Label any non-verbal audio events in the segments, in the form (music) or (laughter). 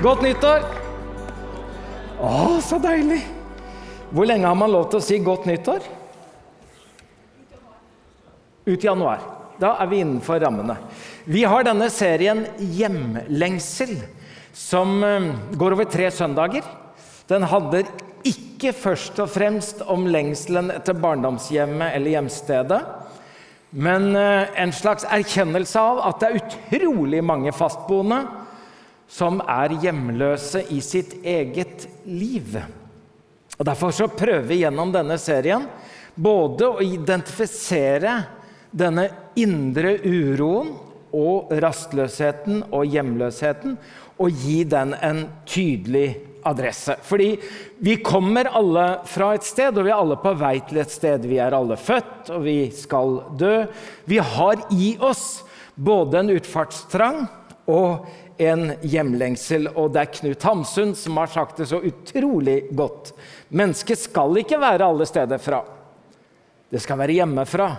Godt nyttår! Å, så deilig! Hvor lenge har man lov til å si godt nyttår? Ut januar. Da er vi innenfor rammene. Vi har denne serien Hjemlengsel, som eh, går over tre søndager. Den handler ikke først og fremst om lengselen etter barndomshjemmet eller hjemstedet, men eh, en slags erkjennelse av at det er utrolig mange fastboende som er hjemløse i sitt eget liv. Og Derfor så prøver vi gjennom denne serien både å identifisere denne indre uroen og rastløsheten og hjemløsheten og gi den en tydelig adresse. Fordi vi kommer alle fra et sted, og vi er alle på vei til et sted. Vi er alle født, og vi skal dø. Vi har i oss både en utfartstrang og en hjemlengsel. Og det er Knut Hamsun som har sagt det så utrolig godt. Mennesket skal ikke være alle steder fra. Det skal være hjemmefra.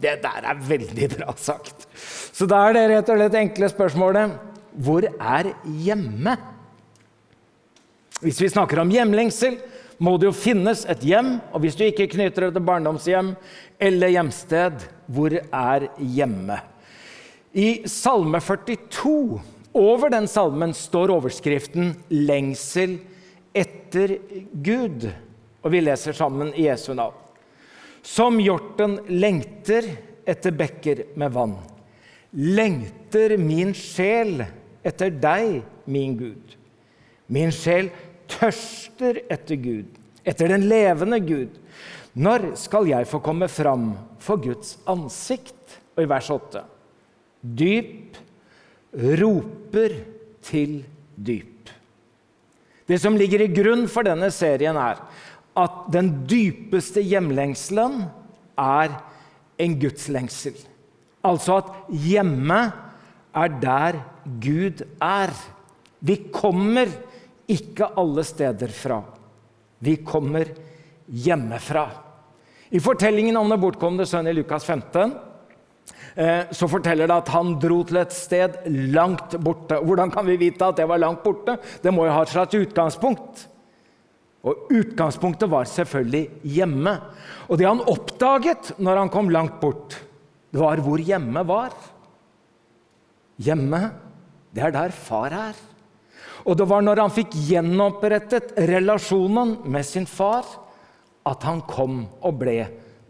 Det der er veldig bra sagt. Så da er det rett og slett enkle spørsmålet hvor er hjemme? Hvis vi snakker om hjemlengsel, må det jo finnes et hjem. Og hvis du ikke knytter det til barndomshjem eller hjemsted, hvor er hjemme? I Salme 42 over den salmen står overskriften 'Lengsel etter Gud'. Og vi leser sammen i Jesu navn. Som hjorten lengter etter bekker med vann, lengter min sjel etter deg, min Gud. Min sjel tørster etter Gud, etter den levende Gud. Når skal jeg få komme fram for Guds ansikt? Og i vers 8. Dyp roper til dyp. Det som ligger i grunn for denne serien, er at den dypeste hjemlengselen er en gudslengsel. Altså at hjemme er der Gud er. Vi kommer ikke alle steder fra. Vi kommer hjemmefra. I fortellingen om den bortkomne sønnen i Lukas 15 Eh, så forteller det at han dro til et sted langt borte. Hvordan kan vi vite at det var langt borte? Det må jo ha et slags utgangspunkt. Og utgangspunktet var selvfølgelig hjemme. Og det han oppdaget når han kom langt bort, det var hvor hjemme var. Hjemme, det er der far er. Og det var når han fikk gjenopprettet relasjonen med sin far, at han kom og ble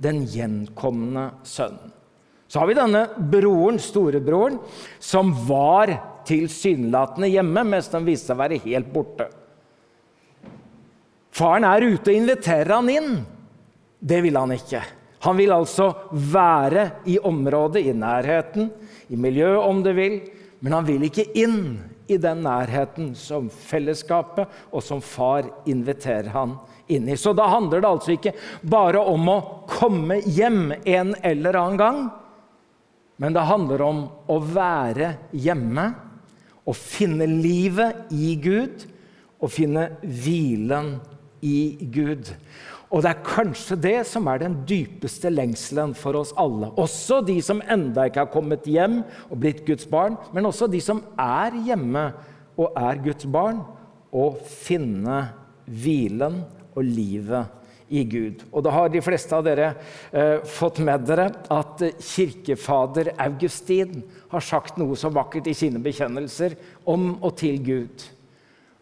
den gjenkomne sønnen. Så har vi denne broren, storebroren, som var tilsynelatende hjemme, mens den viste seg å være helt borte. Faren er ute og inviterer han inn. Det vil han ikke. Han vil altså være i området, i nærheten, i miljøet om du vil, men han vil ikke inn i den nærheten som fellesskapet og som far inviterer han inn i. Så da handler det altså ikke bare om å komme hjem en eller annen gang, men det handler om å være hjemme å finne livet i Gud og finne hvilen i Gud. Og det er kanskje det som er den dypeste lengselen for oss alle. Også de som enda ikke har kommet hjem og blitt Guds barn, men også de som er hjemme og er Guds barn. Å finne hvilen og livet i Gud. Og da har de fleste av dere eh, fått med dere at kirkefader Augustin har sagt noe så vakkert i sine bekjennelser om og til Gud.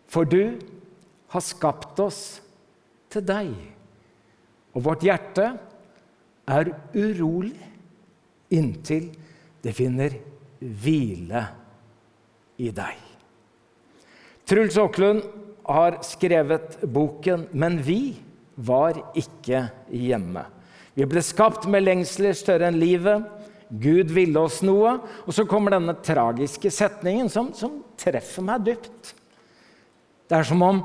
For du har skapt oss til deg, og vårt hjerte er urolig inntil det finner hvile i deg. Truls Åklund har skrevet boken 'Men vi' var ikke hjemme. Vi ble skapt med lengsler større enn livet. Gud ville oss noe. Og så kommer denne tragiske setningen som, som treffer meg dypt. Det er som om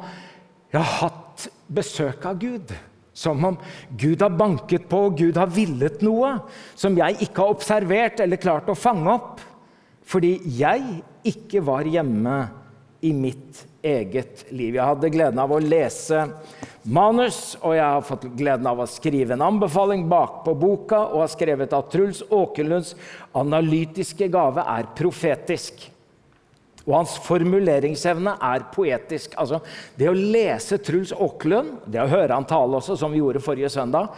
jeg har hatt besøk av Gud. Som om Gud har banket på, og Gud har villet noe som jeg ikke har observert eller klart å fange opp. Fordi jeg ikke var hjemme i mitt eget liv. Jeg hadde gleden av å lese manus, og jeg har fått gleden av å skrive en anbefaling bakpå boka, og har skrevet at Truls Åkerlunds analytiske gave er profetisk. Og hans formuleringsevne er poetisk. Altså, det å lese Truls Åkerlund, det å høre han tale også, som vi gjorde forrige søndag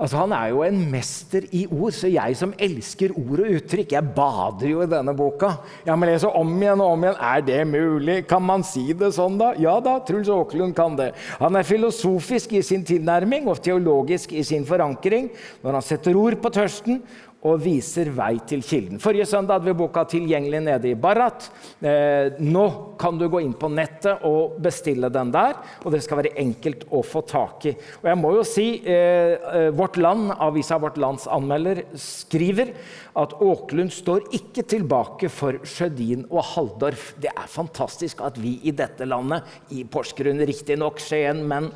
altså, Han er jo en mester i ord, så jeg som elsker ord og uttrykk, jeg bader jo i denne boka. Jeg må lese om igjen og om igjen. Er det mulig? Kan man si det sånn, da? Ja da, Truls Aakelund kan det. Han er filosofisk i sin tilnærming og teologisk i sin forankring når han setter ord på tørsten og viser vei til kilden. Forrige søndag hadde vi boka tilgjengelig nede i Barat. Eh, nå kan du gå inn på nettet og bestille den der, og det skal være enkelt å få tak i. Og jeg må jo si, eh, eh Vårt Land, Avisa Vårt Lands anmelder skriver at Åklund står ikke tilbake for Sjødin og Halldorf. Det er fantastisk at vi i dette landet, i Porsgrunn riktignok, Skien, men,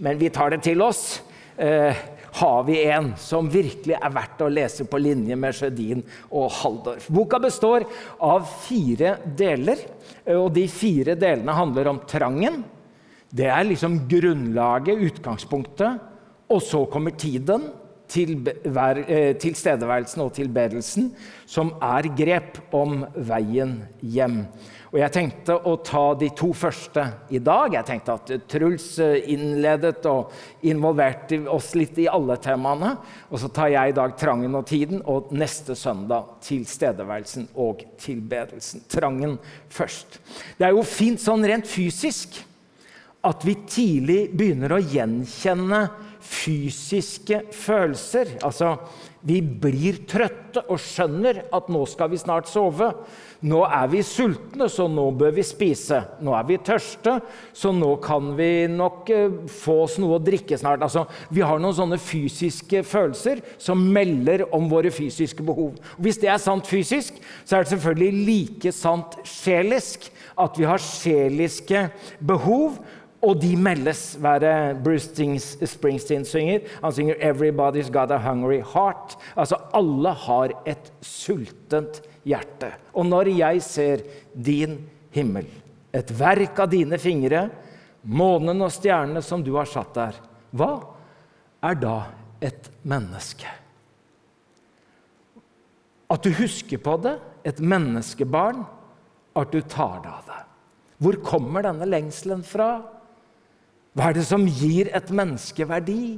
men vi tar det til oss. Eh, har vi en som virkelig er verdt å lese på linje med Sjødin og Halldorf. Boka består av fire deler, og de fire delene handler om trangen. Det er liksom grunnlaget, utgangspunktet. Og så kommer tiden, tilstedeværelsen og tilbedelsen, som er grep om veien hjem. Og Jeg tenkte å ta de to første i dag. Jeg tenkte at Truls eh, innledet og involverte oss litt i alle temaene. Og så tar jeg i dag trangen og tiden, og neste søndag tilstedeværelsen og tilbedelsen. Trangen først. Det er jo fint sånn rent fysisk at vi tidlig begynner å gjenkjenne fysiske følelser. Altså, vi blir trøtte og skjønner at nå skal vi snart sove. Nå er vi sultne, så nå bør vi spise. Nå er vi tørste, så nå kan vi nok eh, få oss noe å drikke snart. Altså, vi har noen sånne fysiske følelser som melder om våre fysiske behov. Hvis det er sant fysisk, så er det selvfølgelig like sant sjelisk. At vi har sjeliske behov. Og de meldes, er Bruce Springsteen synger? Han synger 'Everybody's got a hungry heart'. Altså, alle har et sultent hjerte. Og når jeg ser din himmel, et verk av dine fingre, månen og stjernene som du har satt der, hva er da et menneske? At du husker på det, et menneskebarn, at du tar det av det. Hvor kommer denne lengselen fra? Hva er det som gir et menneske verdi?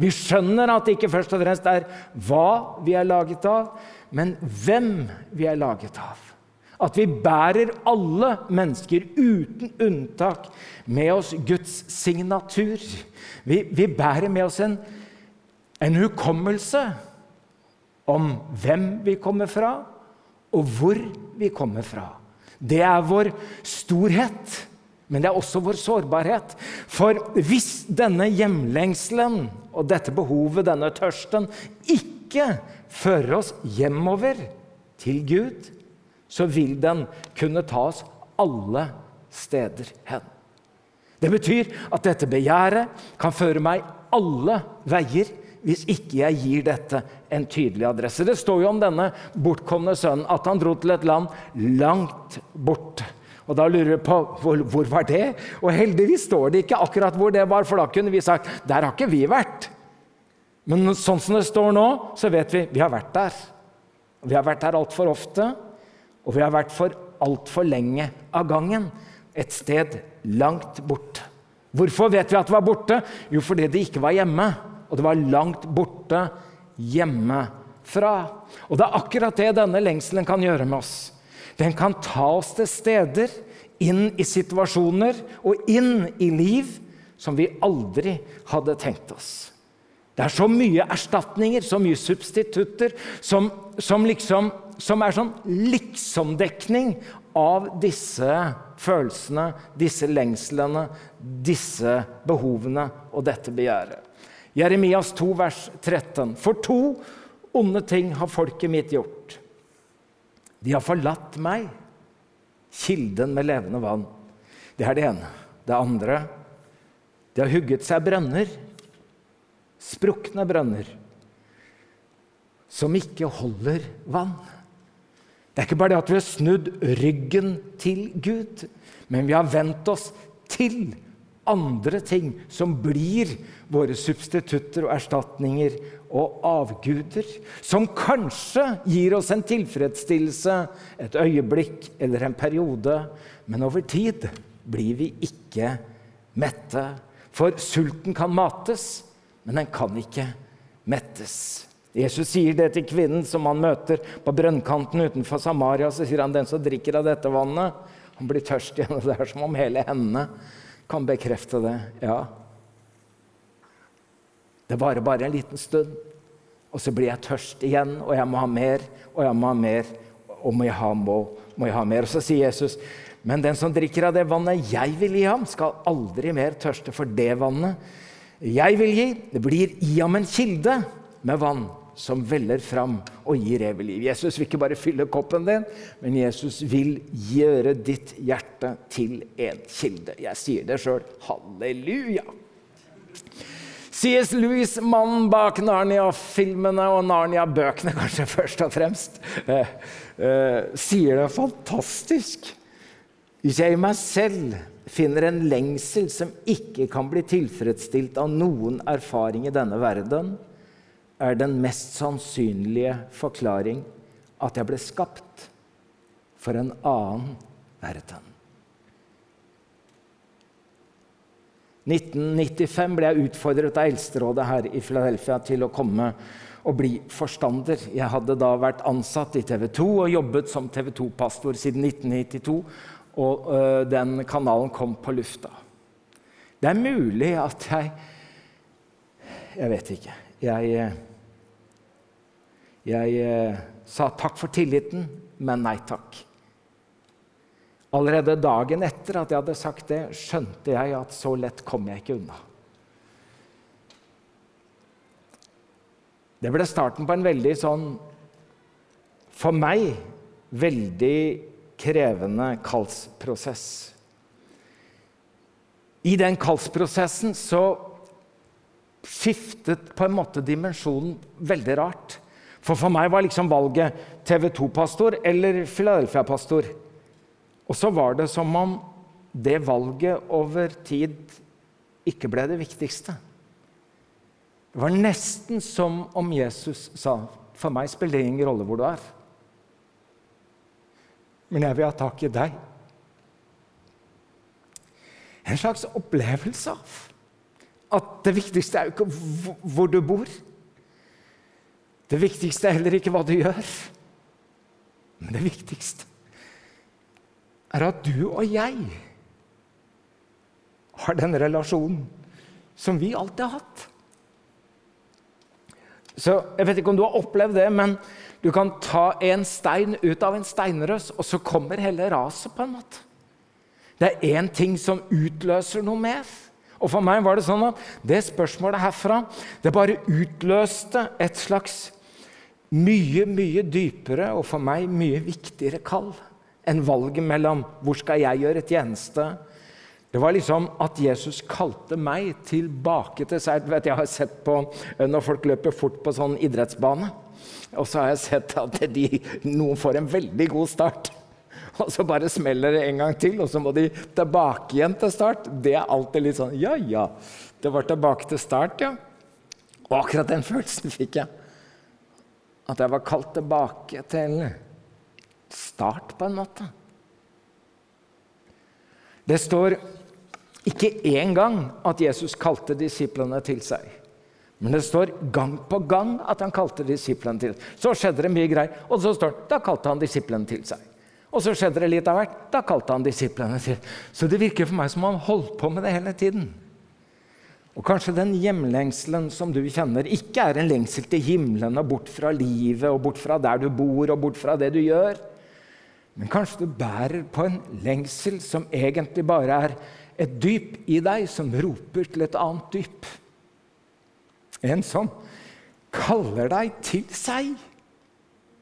Vi skjønner at det ikke først og fremst er hva vi er laget av, men hvem vi er laget av. At vi bærer alle mennesker uten unntak med oss Guds signatur. Vi, vi bærer med oss en, en hukommelse om hvem vi kommer fra, og hvor vi kommer fra. Det er vår storhet, men det er også vår sårbarhet. For hvis denne hjemlengselen og dette behovet, denne tørsten, ikke fører oss hjemover til Gud, så vil den kunne ta oss alle steder hen. Det betyr at dette begjæret kan føre meg alle veier hvis ikke jeg gir dette en tydelig adresse. Det står jo om denne bortkomne sønnen at han dro til et land langt borte. Og Da lurer vi på hvor, hvor var det Og heldigvis står det ikke akkurat hvor det var, for da kunne vi sagt der har ikke vi vært. Men sånn som det står nå, så vet vi vi har vært der. Vi har vært der altfor ofte, og vi har vært for altfor lenge av gangen. Et sted langt borte. Hvorfor vet vi at det var borte? Jo, fordi det ikke var hjemme. Og det var langt borte hjemmefra. Og det er akkurat det denne lengselen kan gjøre med oss. Den kan ta oss til steder, inn i situasjoner og inn i liv som vi aldri hadde tenkt oss. Det er så mye erstatninger, så mye substitutter, som, som, liksom, som er sånn liksomdekning av disse følelsene, disse lengslene, disse behovene og dette begjæret. Jeremias 2, vers 13. For to onde ting har folket mitt gjort. De har forlatt meg, kilden med levende vann. Det er det ene. Det andre De har hugget seg brønner sprukne brønner som ikke holder vann. Det er ikke bare det at vi har snudd ryggen til Gud, men vi har vendt oss til andre ting som blir våre substitutter og erstatninger og avguder. Som kanskje gir oss en tilfredsstillelse et øyeblikk eller en periode, men over tid blir vi ikke mette. For sulten kan mates, men den kan ikke mettes. Jesus sier det til kvinnen som han møter på brønnkanten utenfor Samaria. Så sier han den som drikker av dette vannet, han blir tørst igjen. (laughs) Det er som om hele hendene kan bekrefte det. Ja. Det varer bare en liten stund, og så blir jeg tørst igjen, og jeg må ha mer, og jeg må ha mer, og må jeg ha, må, må jeg ha mer. Og så sier Jesus, men den som drikker av det vannet jeg vil gi ham, skal aldri mer tørste for det vannet jeg vil gi. Det blir i ham en kilde med vann som veller fram og gir evig liv. Jesus vil ikke bare fylle koppen din, men Jesus vil gjøre ditt hjerte til en kilde. Jeg sier det sjøl. Halleluja! C.S. Lewis, mannen bak Narnia-filmene og Narnia-bøkene, (laughs) kanskje først og fremst, eh, eh, sier det fantastisk. Hvis jeg i meg selv finner en lengsel som ikke kan bli tilfredsstilt av noen erfaring i denne verden, er den mest sannsynlige forklaring at jeg ble skapt for en annen verden. 1995 ble jeg utfordret av Eldsterådet her i Philadelphia til å komme og bli forstander. Jeg hadde da vært ansatt i TV 2 og jobbet som TV 2-pastor siden 1992. Og øh, den kanalen kom på lufta. Det er mulig at jeg Jeg vet ikke. Jeg jeg eh, sa takk for tilliten, men nei takk. Allerede dagen etter at jeg hadde sagt det, skjønte jeg at så lett kom jeg ikke unna. Det ble starten på en veldig sånn For meg veldig krevende kallsprosess. I den kallsprosessen så skiftet på en måte dimensjonen veldig rart. For for meg var liksom valget TV 2-pastor eller Philadelphia-pastor. Og så var det som om det valget over tid ikke ble det viktigste. Det var nesten som om Jesus sa for meg spiller det ingen rolle hvor du er. Men jeg vil ha tak i deg. En slags opplevelse av at det viktigste er jo ikke hvor du bor. Det viktigste er heller ikke hva du gjør. Men det viktigste er at du og jeg har den relasjonen som vi alltid har hatt. Så Jeg vet ikke om du har opplevd det, men du kan ta en stein ut av en steinrøs, og så kommer hele raset på en måte. Det er én ting som utløser noe mer. Og for meg var det sånn at det spørsmålet herfra det bare utløste et slags mye, mye dypere og for meg mye viktigere kall enn valget mellom hvor skal jeg gjøre tjeneste. Det var liksom at Jesus kalte meg tilbake til seg. Vet, jeg har sett på eh, når folk løper fort på sånn idrettsbane. Og så har jeg sett at de, noen får en veldig god start. Og så bare smeller det en gang til, og så må de tilbake igjen til start. Det er alltid litt sånn Ja, ja. Det var tilbake til start, ja. Og akkurat den følelsen fikk jeg. At jeg var kalt tilbake til start, på en måte. Det står ikke én gang at Jesus kalte disiplene til seg. Men det står gang på gang at han kalte disiplene til seg. Så skjedde det mye greier, og så står det da kalte han disiplene til seg. Og så skjedde det litt av hvert. Da kalte han disiplene til. Så det virker for meg som han holdt på med det hele tiden. Og kanskje den hjemlengselen som du kjenner, ikke er en lengsel til himmelen og bort fra livet og bort fra der du bor og bort fra det du gjør. Men kanskje du bærer på en lengsel som egentlig bare er et dyp i deg som roper til et annet dyp. En som kaller deg til seg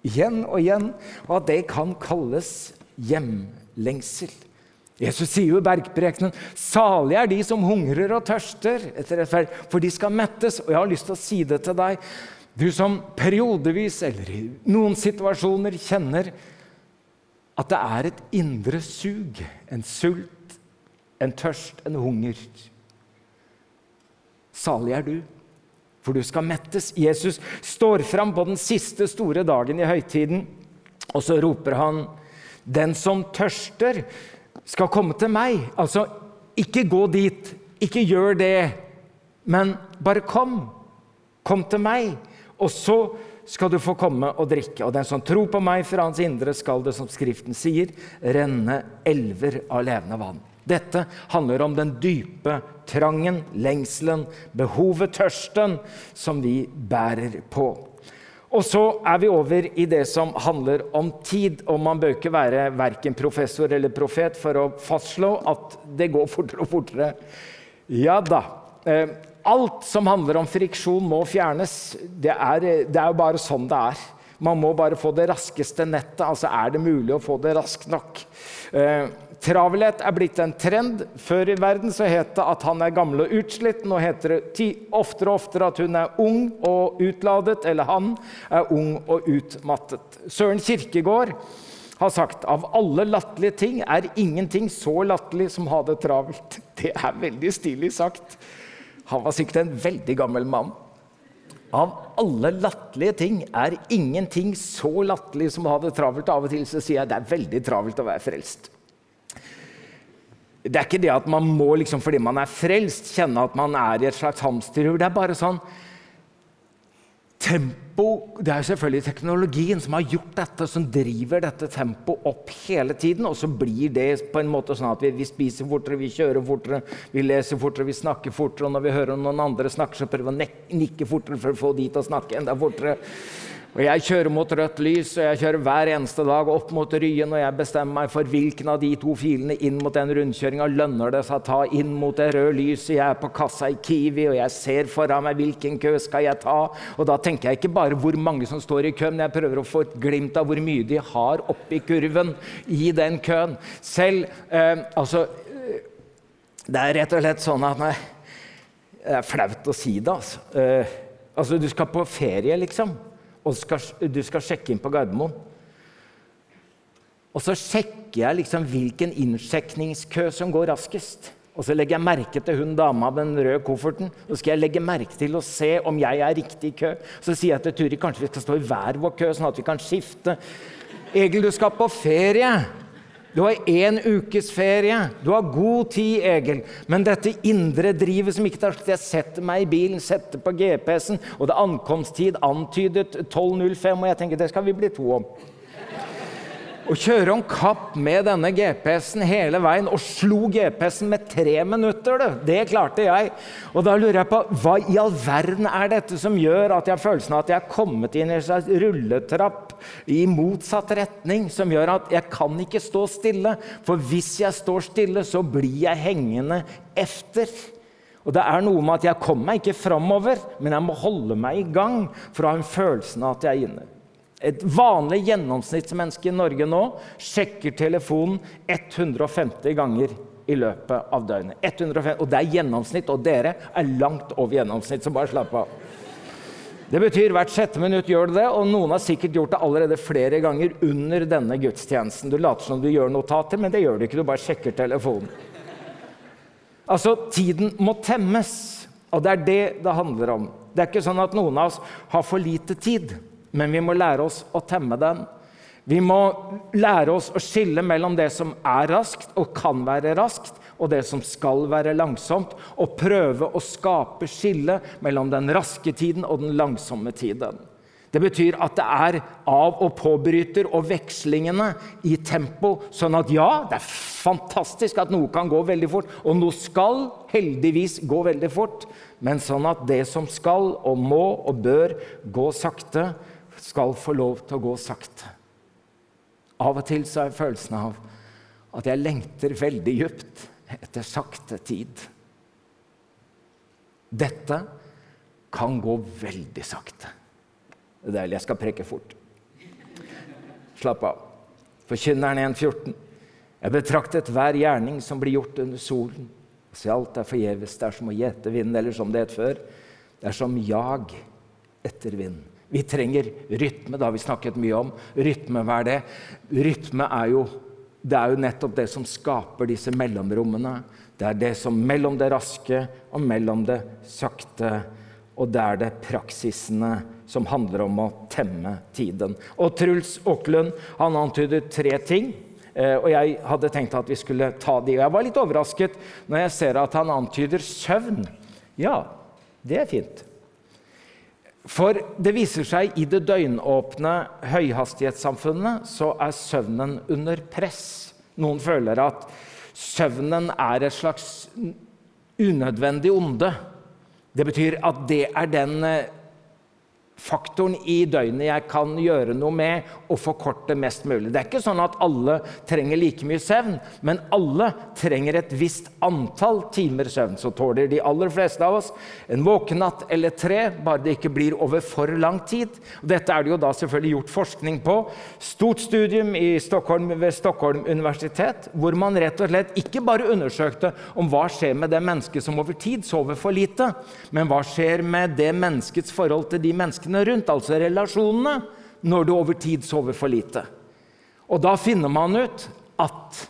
igjen og igjen, og at det kan kalles hjemlengsel. Jesus sier jo i bergprekenen salig er de som hungrer og tørster etter rettferd, for de skal mettes. Og jeg har lyst til å si det til deg, du som periodevis eller i noen situasjoner kjenner at det er et indre sug, en sult en tørst, en hunger. Salig er du, for du skal mettes. Jesus står fram på den siste store dagen i høytiden, og så roper han, 'Den som tørster, skal komme til meg.' Altså, ikke gå dit, ikke gjør det, men bare kom. Kom til meg, og så skal du få komme og drikke. Og den som tror på meg, fra hans indre skal det, som Skriften sier, renne elver av levende vann. Dette handler om den dype trangen, lengselen, behovet, tørsten som vi bærer på. Og så er vi over i det som handler om tid. Og man bør ikke være verken professor eller profet for å fastslå at det går fortere og fortere. Ja da. Alt som handler om friksjon, må fjernes. Det er, det er jo bare sånn det er. Man må bare få det raskeste nettet. Altså er det mulig å få det raskt nok. Eh, Travelhet er blitt en trend. Før i verden så het det at han er gammel og utslitt. Nå heter det oftere og oftere at hun er ung og utladet, eller han er ung og utmattet. Søren Kirkegård har sagt av alle latterlige ting er ingenting så latterlig som å ha det travelt. (laughs) Det er veldig stilig sagt. Han var sikkert en veldig gammel mann. Av alle latterlige ting er ingenting så latterlig som å ha det travelt. Av og til så sier jeg det er veldig travelt å være frelst. Det er ikke det at man må, liksom, fordi man er frelst, kjenne at man er i et slags hamsterhjul. Det er bare sånn Tempo Det er selvfølgelig teknologien som har gjort dette, som driver dette tempoet opp hele tiden. Og så blir det på en måte sånn at vi, vi, spiser fortere, vi kjører fortere, vi leser fortere, vi snakker fortere. Og når vi hører noen andre snakke, så prøver vi å nikke fortere for å få de til å snakke enda fortere. Og Jeg kjører mot rødt lys, og jeg kjører hver eneste dag opp mot Ryen. Og jeg bestemmer meg for hvilken av de to filene inn mot den rundkjøringa lønner det seg å ta inn mot det røde lyset. Jeg er på kassa i Kiwi, og jeg ser foran meg hvilken kø skal jeg ta. Og da tenker jeg ikke bare hvor mange som står i kø, men jeg prøver å få et glimt av hvor mye de har oppi kurven i den køen. Selv eh, Altså eh, Det er rett og slett sånn at Det er flaut å si det, altså. Eh, altså, du skal på ferie, liksom og skal, du skal sjekke inn på Gardermoen. Og så sjekker jeg liksom hvilken innsjekningskø som går raskest. Og så legger jeg merke til hun dama med den røde kofferten. Så skal jeg legge merke til å se om jeg er riktig i kø. Så sier jeg til Turi kanskje vi skal stå i hver vår kø, sånn at vi kan skifte. Egil, du skal på ferie. Du har én ukes ferie. Du har god tid, Egil. Men dette indre drivet som ikke tar slutt Jeg setter meg i bilen, setter på GPS-en, og det er ankomsttid antydet 12.05, og jeg tenker det skal vi bli to om. Å kjøre om kapp med denne GPS-en hele veien, og slo GPS-en med tre minutter, det, det klarte jeg. Og da lurer jeg på hva i all verden er dette som gjør at jeg har følelsen av at jeg er kommet inn i en slags rulletrapp i motsatt retning, som gjør at jeg kan ikke stå stille. For hvis jeg står stille, så blir jeg hengende efter. Og det er noe med at jeg kommer meg ikke framover, men jeg må holde meg i gang for å ha en følelse av at jeg er inne. Et vanlig gjennomsnittsmenneske i Norge nå sjekker telefonen 150 ganger i løpet av døgnet. 150, og det er gjennomsnitt, og dere er langt over gjennomsnitt, så bare slapp av. Det betyr hvert sjette minutt gjør du det, og noen har sikkert gjort det allerede flere ganger under denne gudstjenesten. Du later som du gjør notater, men det gjør du ikke. Du bare sjekker telefonen. Altså, tiden må temmes, og det er det det handler om. Det er ikke sånn at noen av oss har for lite tid men vi må lære oss å temme den. Vi må lære oss å skille mellom det som er raskt og kan være raskt, og det som skal være langsomt, og prøve å skape skille mellom den raske tiden og den langsomme tiden. Det betyr at det er av- og påbryter og vekslingene i tempo. Sånn at ja, det er fantastisk at noe kan gå veldig fort, og noe skal heldigvis gå veldig fort. Men sånn at det som skal og må og bør gå sakte, skal få lov til å gå sakte. Av og til så har jeg følelsen av at jeg lengter veldig dypt etter sakte tid. Dette kan gå veldig sakte. Det er deilig. Jeg skal preke fort. Slapp av. Forkynneren 1,14. Jeg betraktet hver gjerning som blir gjort under solen. Se, alt er forgjeves. Det er som å gjete vinden, eller som det het før. Det er som jag etter vind. Vi trenger rytme. Det har vi snakket mye om. Rytme, hva er det? Rytme er jo, det er jo nettopp det som skaper disse mellomrommene. Det er det som mellom det raske og mellom det sakte. Og det er det praksisene som handler om å temme tiden. Og Truls Aaklund han antydet tre ting. Eh, og jeg hadde tenkt at vi skulle ta de. Og jeg var litt overrasket når jeg ser at han antyder søvn. Ja, det er fint. For det viser seg i det døgnåpne høyhastighetssamfunnet så er søvnen under press. Noen føler at søvnen er et slags unødvendig onde. Det betyr at det er den eh, faktoren i døgnet jeg kan gjøre noe med og forkorte mest mulig. Det er ikke sånn at alle trenger like mye søvn, men alle trenger et visst antall timer søvn. Så tåler de aller fleste av oss en våkenatt eller tre, bare det ikke blir over for lang tid. Dette er det jo da selvfølgelig gjort forskning på. Stort studium Stockholm, ved Stockholm universitet, hvor man rett og slett ikke bare undersøkte om hva skjer med det mennesket som over tid sover for lite, men hva skjer med det menneskets forhold til de menneskene menneskene rundt, altså relasjonene, når du over tid sover for lite. Og da finner man ut at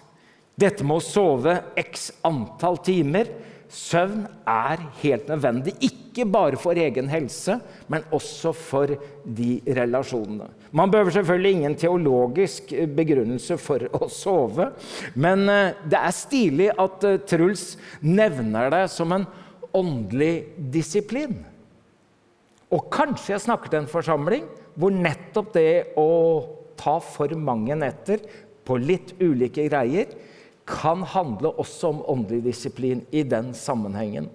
dette med å sove x antall timer Søvn er helt nødvendig, ikke bare for egen helse, men også for de relasjonene. Man behøver selvfølgelig ingen teologisk begrunnelse for å sove, men eh, det er stilig at eh, Truls nevner det som en åndelig disiplin. Og kanskje jeg snakker til en forsamling hvor nettopp det å ta for mange netter på litt ulike greier kan handle også om åndelig disiplin i den sammenhengen.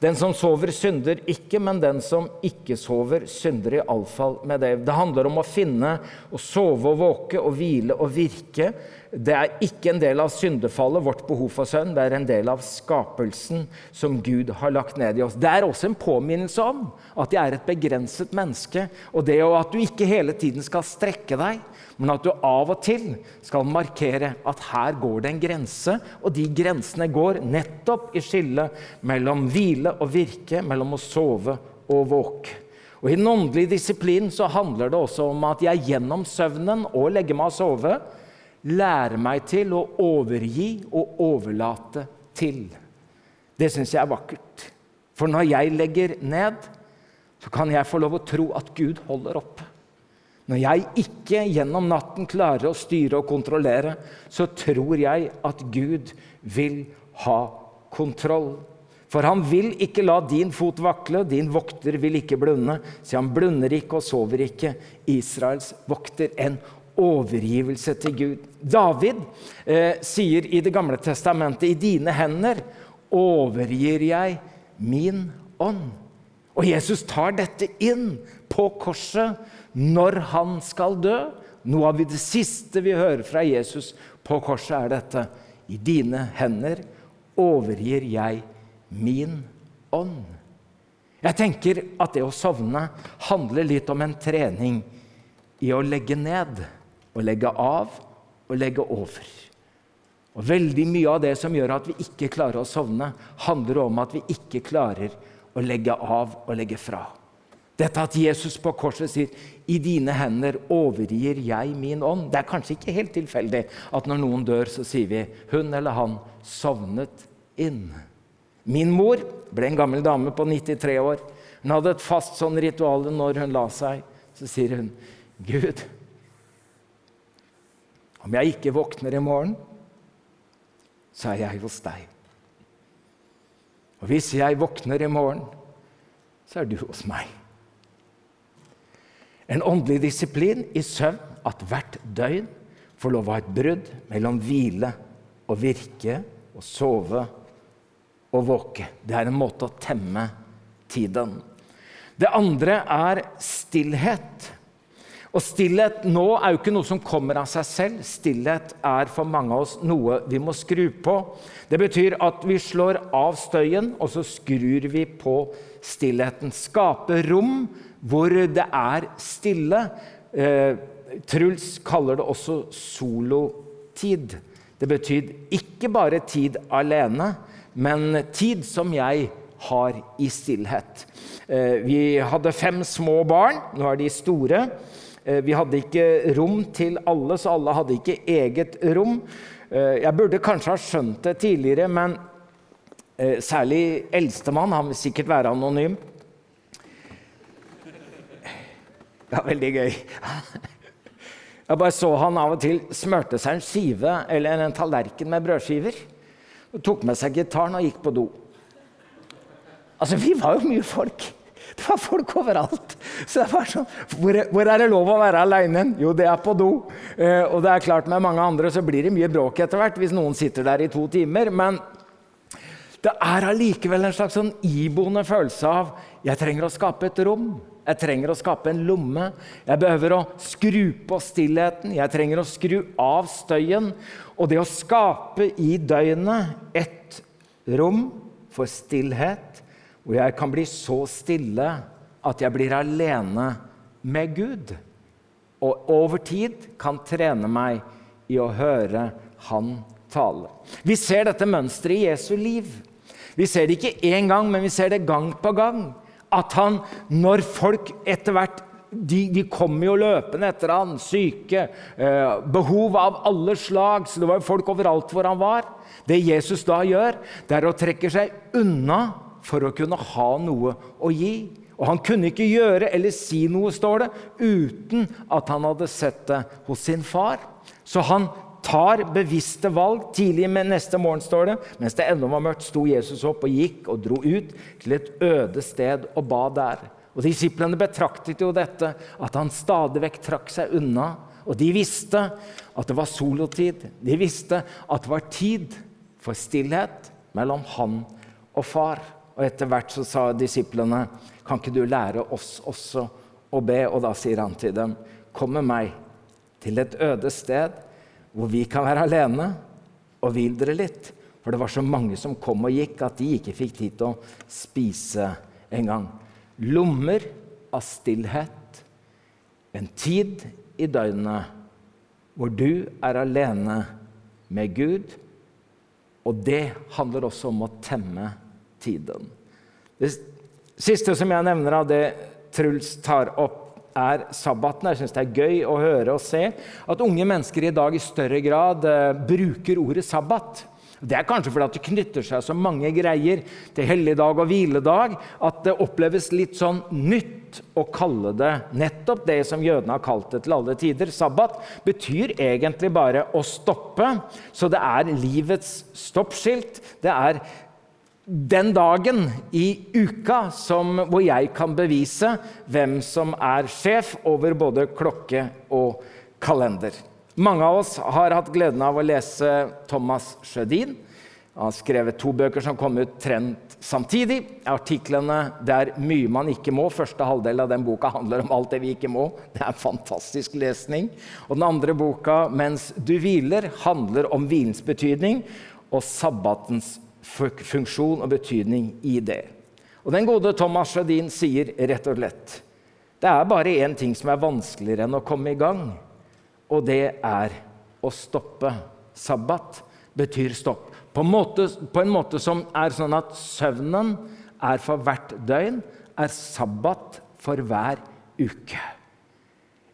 Den som sover, synder ikke, men den som ikke sover, synder iallfall med det. Det handler om å finne, å sove og våke og hvile og virke det er ikke en del av syndefallet, vårt behov for sønn. Det er en del av skapelsen som Gud har lagt ned i oss. Det er også en påminnelse om at jeg er et begrenset menneske. Og det at du ikke hele tiden skal strekke deg, men at du av og til skal markere at her går det en grense. Og de grensene går nettopp i skillet mellom hvile og virke, mellom å sove og våke. Og I den åndelige disiplinen så handler det også om at jeg gjennom søvnen og legger meg og sove lærer meg til å overgi og overlate til. Det syns jeg er vakkert. For når jeg legger ned, så kan jeg få lov å tro at Gud holder opp. Når jeg ikke gjennom natten klarer å styre og kontrollere, så tror jeg at Gud vil ha kontroll. For han vil ikke la din fot vakle, din vokter vil ikke blunde. Så han blunder ikke og sover ikke. Israels vokter en overgivelse til Gud. David eh, sier i Det gamle testamentet i dine hender overgir jeg min ånd. Og Jesus tar dette inn på korset når han skal dø. Noe av det siste vi hører fra Jesus på korset, er dette. I dine hender overgir jeg min ånd. Jeg tenker at det å sovne handler litt om en trening i å legge ned å legge av og legge over. Og Veldig mye av det som gjør at vi ikke klarer å sovne, handler om at vi ikke klarer å legge av og legge fra. Dette at Jesus på korset sier 'I dine hender overgir jeg min ånd'. Det er kanskje ikke helt tilfeldig at når noen dør, så sier vi 'hun eller han sovnet inn'. Min mor ble en gammel dame på 93 år. Hun hadde et fast sånn ritual når hun la seg. Så sier hun 'Gud, om jeg ikke våkner i morgen, så er jeg hos deg. Og hvis jeg våkner i morgen, så er du hos meg. En åndelig disiplin i søvn at hvert døgn får lov å ha et brudd mellom hvile og virke og sove og våke. Det er en måte å temme tiden. Det andre er stillhet. Og stillhet nå er jo ikke noe som kommer av seg selv. Stillhet er for mange av oss noe vi må skru på. Det betyr at vi slår av støyen, og så skrur vi på stillheten. Skape rom hvor det er stille. Eh, Truls kaller det også solotid. Det betyr ikke bare tid alene, men tid som jeg har i stillhet. Eh, vi hadde fem små barn. Nå er de store. Eh, vi hadde ikke rom til alle, så alle hadde ikke eget rom. Eh, jeg burde kanskje ha skjønt det tidligere, men særlig eldstemann. Han vil sikkert være anonym. Ja, veldig gøy. Jeg bare så han av og til smørte seg en skive eller en tallerken med brødskiver. Og tok med seg gitaren og gikk på do. Altså, Vi var jo mye folk. Det var folk overalt. Så det var sånn, hvor, hvor er det lov å være aleine? Jo, det er på do. Eh, og det er klart med mange andre så blir det mye bråk etter hvert hvis noen sitter der i to timer. Men det er allikevel en slags sånn iboende følelse av jeg trenger å skape et rom. Jeg trenger å skape en lomme. Jeg behøver å skru på stillheten. Jeg trenger å skru av støyen. Og det å skape i døgnet et rom for stillhet, hvor jeg kan bli så stille at jeg blir alene med Gud, og over tid kan trene meg i å høre Han tale. Vi ser dette mønsteret i Jesu liv. Vi ser det ikke én gang, men vi ser det gang på gang. At han, når folk etter hvert de, de kom jo løpende etter han, syke, eh, behov av alle slag. Så det var jo folk overalt hvor han var. Det Jesus da gjør, det er å trekke seg unna for å kunne ha noe å gi. Og han kunne ikke gjøre eller si noe, står det, uten at han hadde sett det hos sin far. Så han tar bevisste valg. Tidlig med neste morgen står det, mens det ennå var mørkt, sto Jesus opp og gikk og dro ut til et øde sted og ba der. Og Disiplene betraktet jo dette, at han stadig vekk trakk seg unna. Og de visste at det var solotid. De visste at det var tid for stillhet mellom han og far. Og Etter hvert så sa disiplene, 'Kan ikke du lære oss også å be?' Og da sier han til dem, 'Kom med meg til et øde sted.' hvor vi kan være alene og hvile dere litt. For det var så mange som kom og gikk, at de ikke fikk tid til å spise engang. Lommer av stillhet. En tid i døgnet hvor du er alene med Gud. Og det handler også om å temme tiden. Det siste som jeg nevner av det Truls tar opp er sabbaten. Jeg syns det er gøy å høre og se at unge mennesker i dag i større grad eh, bruker ordet sabbat. Det er kanskje fordi det knytter seg så mange greier til helligdag og hviledag at det oppleves litt sånn nytt å kalle det nettopp det som jødene har kalt det til alle tider. Sabbat betyr egentlig bare å stoppe, så det er livets stoppskilt. Det er den dagen i uka som, hvor jeg kan bevise hvem som er sjef over både klokke og kalender. Mange av oss har hatt gleden av å lese Thomas Sjødin. Han har skrevet to bøker som kom ut trent samtidig. Artiklene 'Det er mye man ikke må'. Første halvdel av den boka handler om alt det vi ikke må. Det er en fantastisk lesning. Og den andre boka, 'Mens du hviler', handler om hvilens betydning og sabbatens funksjon og betydning i det. Og Den gode Thomas Sjødin sier rett og slett det er bare én ting som er vanskeligere enn å komme i gang, og det er å stoppe. Sabbat betyr stopp. På en måte, på en måte som er sånn at søvnen er for hvert døgn, er sabbat for hver uke.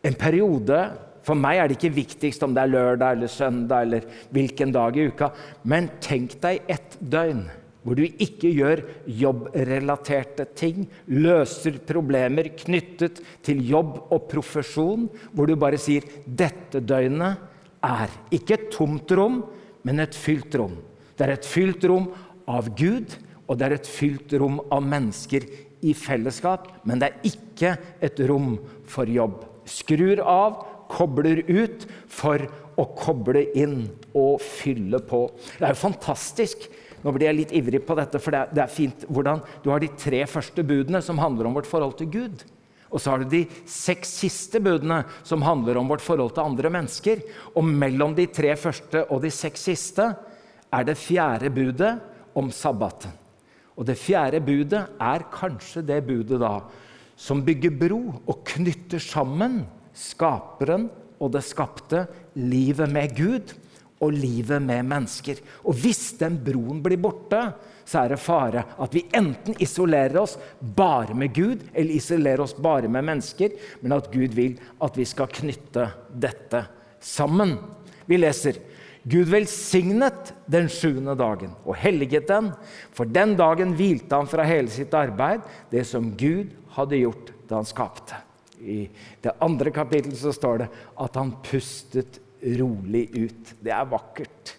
En periode for meg er det ikke viktigst om det er lørdag eller søndag eller hvilken dag i uka. Men tenk deg ett døgn hvor du ikke gjør jobbrelaterte ting, løser problemer knyttet til jobb og profesjon, hvor du bare sier 'dette døgnet er ikke et tomt rom, men et fylt rom'. Det er et fylt rom av Gud, og det er et fylt rom av mennesker i fellesskap, men det er ikke et rom for jobb. Skrur av kobler ut for å koble inn og fylle på. Det er jo fantastisk. Nå blir jeg litt ivrig på dette, for det er, fint hvordan du har de tre første budene som handler om vårt forhold til Gud. Og så har du de seks siste budene som handler om vårt forhold til andre mennesker. Og mellom de tre første og de seks siste er det fjerde budet om sabbaten. Og det fjerde budet er kanskje det budet da som bygger bro og knytter sammen skaperen og det skapte, livet med Gud og livet med mennesker. Og hvis den broen blir borte, så er det fare at vi enten isolerer oss bare med Gud, eller isolerer oss bare med mennesker, men at Gud vil at vi skal knytte dette sammen. Vi leser Gud velsignet den sjuende dagen og helliget den, for den dagen hvilte han fra hele sitt arbeid, det som Gud hadde gjort da han skapte. I det andre kapittelet så står det at han pustet rolig ut. Det er vakkert.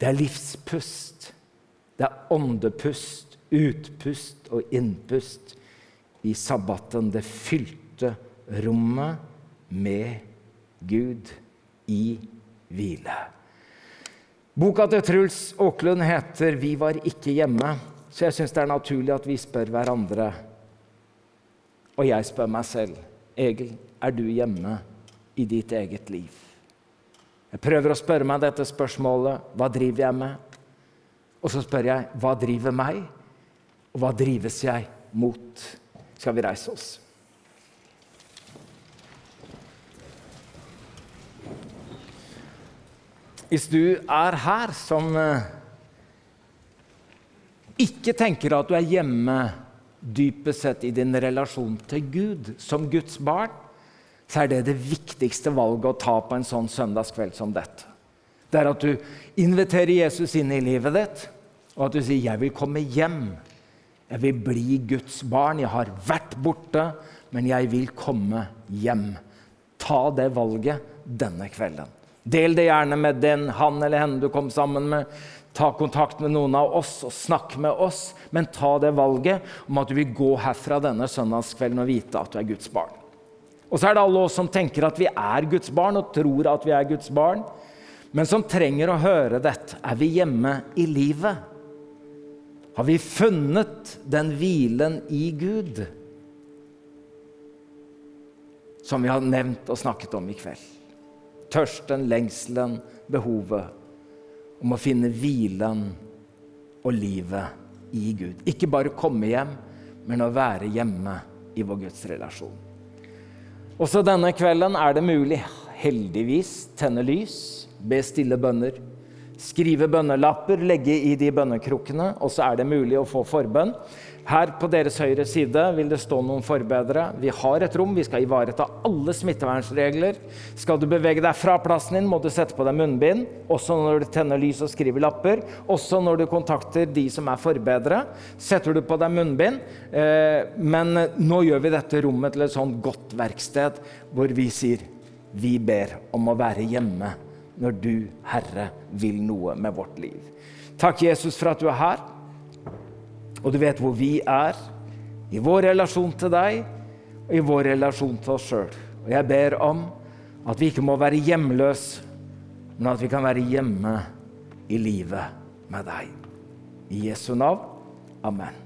Det er livspust. Det er åndepust, utpust og innpust i sabbaten. Det fylte rommet med Gud i hvile. Boka til Truls Aaklund heter 'Vi var ikke hjemme', så jeg syns det er naturlig at vi spør hverandre. Og jeg spør meg selv, Egil, er du hjemme i ditt eget liv? Jeg prøver å spørre meg dette spørsmålet hva driver jeg med? Og så spør jeg hva driver meg, og hva drives jeg mot? Skal vi reise oss? Hvis du er her som eh, ikke tenker at du er hjemme dypest sett i din relasjon til Gud som Guds barn, så er det det viktigste valget å ta på en sånn søndagskveld som dette. Det er at du inviterer Jesus inn i livet ditt, og at du sier 'Jeg vil komme hjem'. Jeg vil bli Guds barn. Jeg har vært borte, men jeg vil komme hjem. Ta det valget denne kvelden. Del det gjerne med den han eller henne du kom sammen med. Ta kontakt med noen av oss og snakk med oss. Men ta det valget om at du vil gå herfra denne søndagskvelden og vite at du er Guds barn. Og så er det alle oss som tenker at vi er Guds barn og tror at vi er Guds barn, men som trenger å høre dette. Er vi hjemme i livet? Har vi funnet den hvilen i Gud som vi har nevnt og snakket om i kveld? tørsten, lengselen, behovet om å finne hvilen og livet i Gud. Ikke bare komme hjem, men å være hjemme i vår gudsrelasjon. Også denne kvelden er det mulig, heldigvis, tenne lys, be stille bønner, skrive bønnelapper, legge i de bønnekrukkene, og så er det mulig å få forbønn. Her på deres høyre side vil det stå noen forbedere. Vi har et rom, vi skal ivareta alle smittevernsregler. Skal du bevege deg fra plassen din, må du sette på deg munnbind. Også når du tenner lys og skriver lapper. Også når du kontakter de som er forbedere, setter du på deg munnbind. Eh, men nå gjør vi dette rommet til et sånt godt verksted hvor vi sier vi ber om å være hjemme når du, Herre, vil noe med vårt liv. Takk, Jesus, for at du er her. Og du vet hvor vi er i vår relasjon til deg og i vår relasjon til oss sjøl. Og jeg ber om at vi ikke må være hjemløse, men at vi kan være hjemme i livet med deg. I Jesu navn. Amen.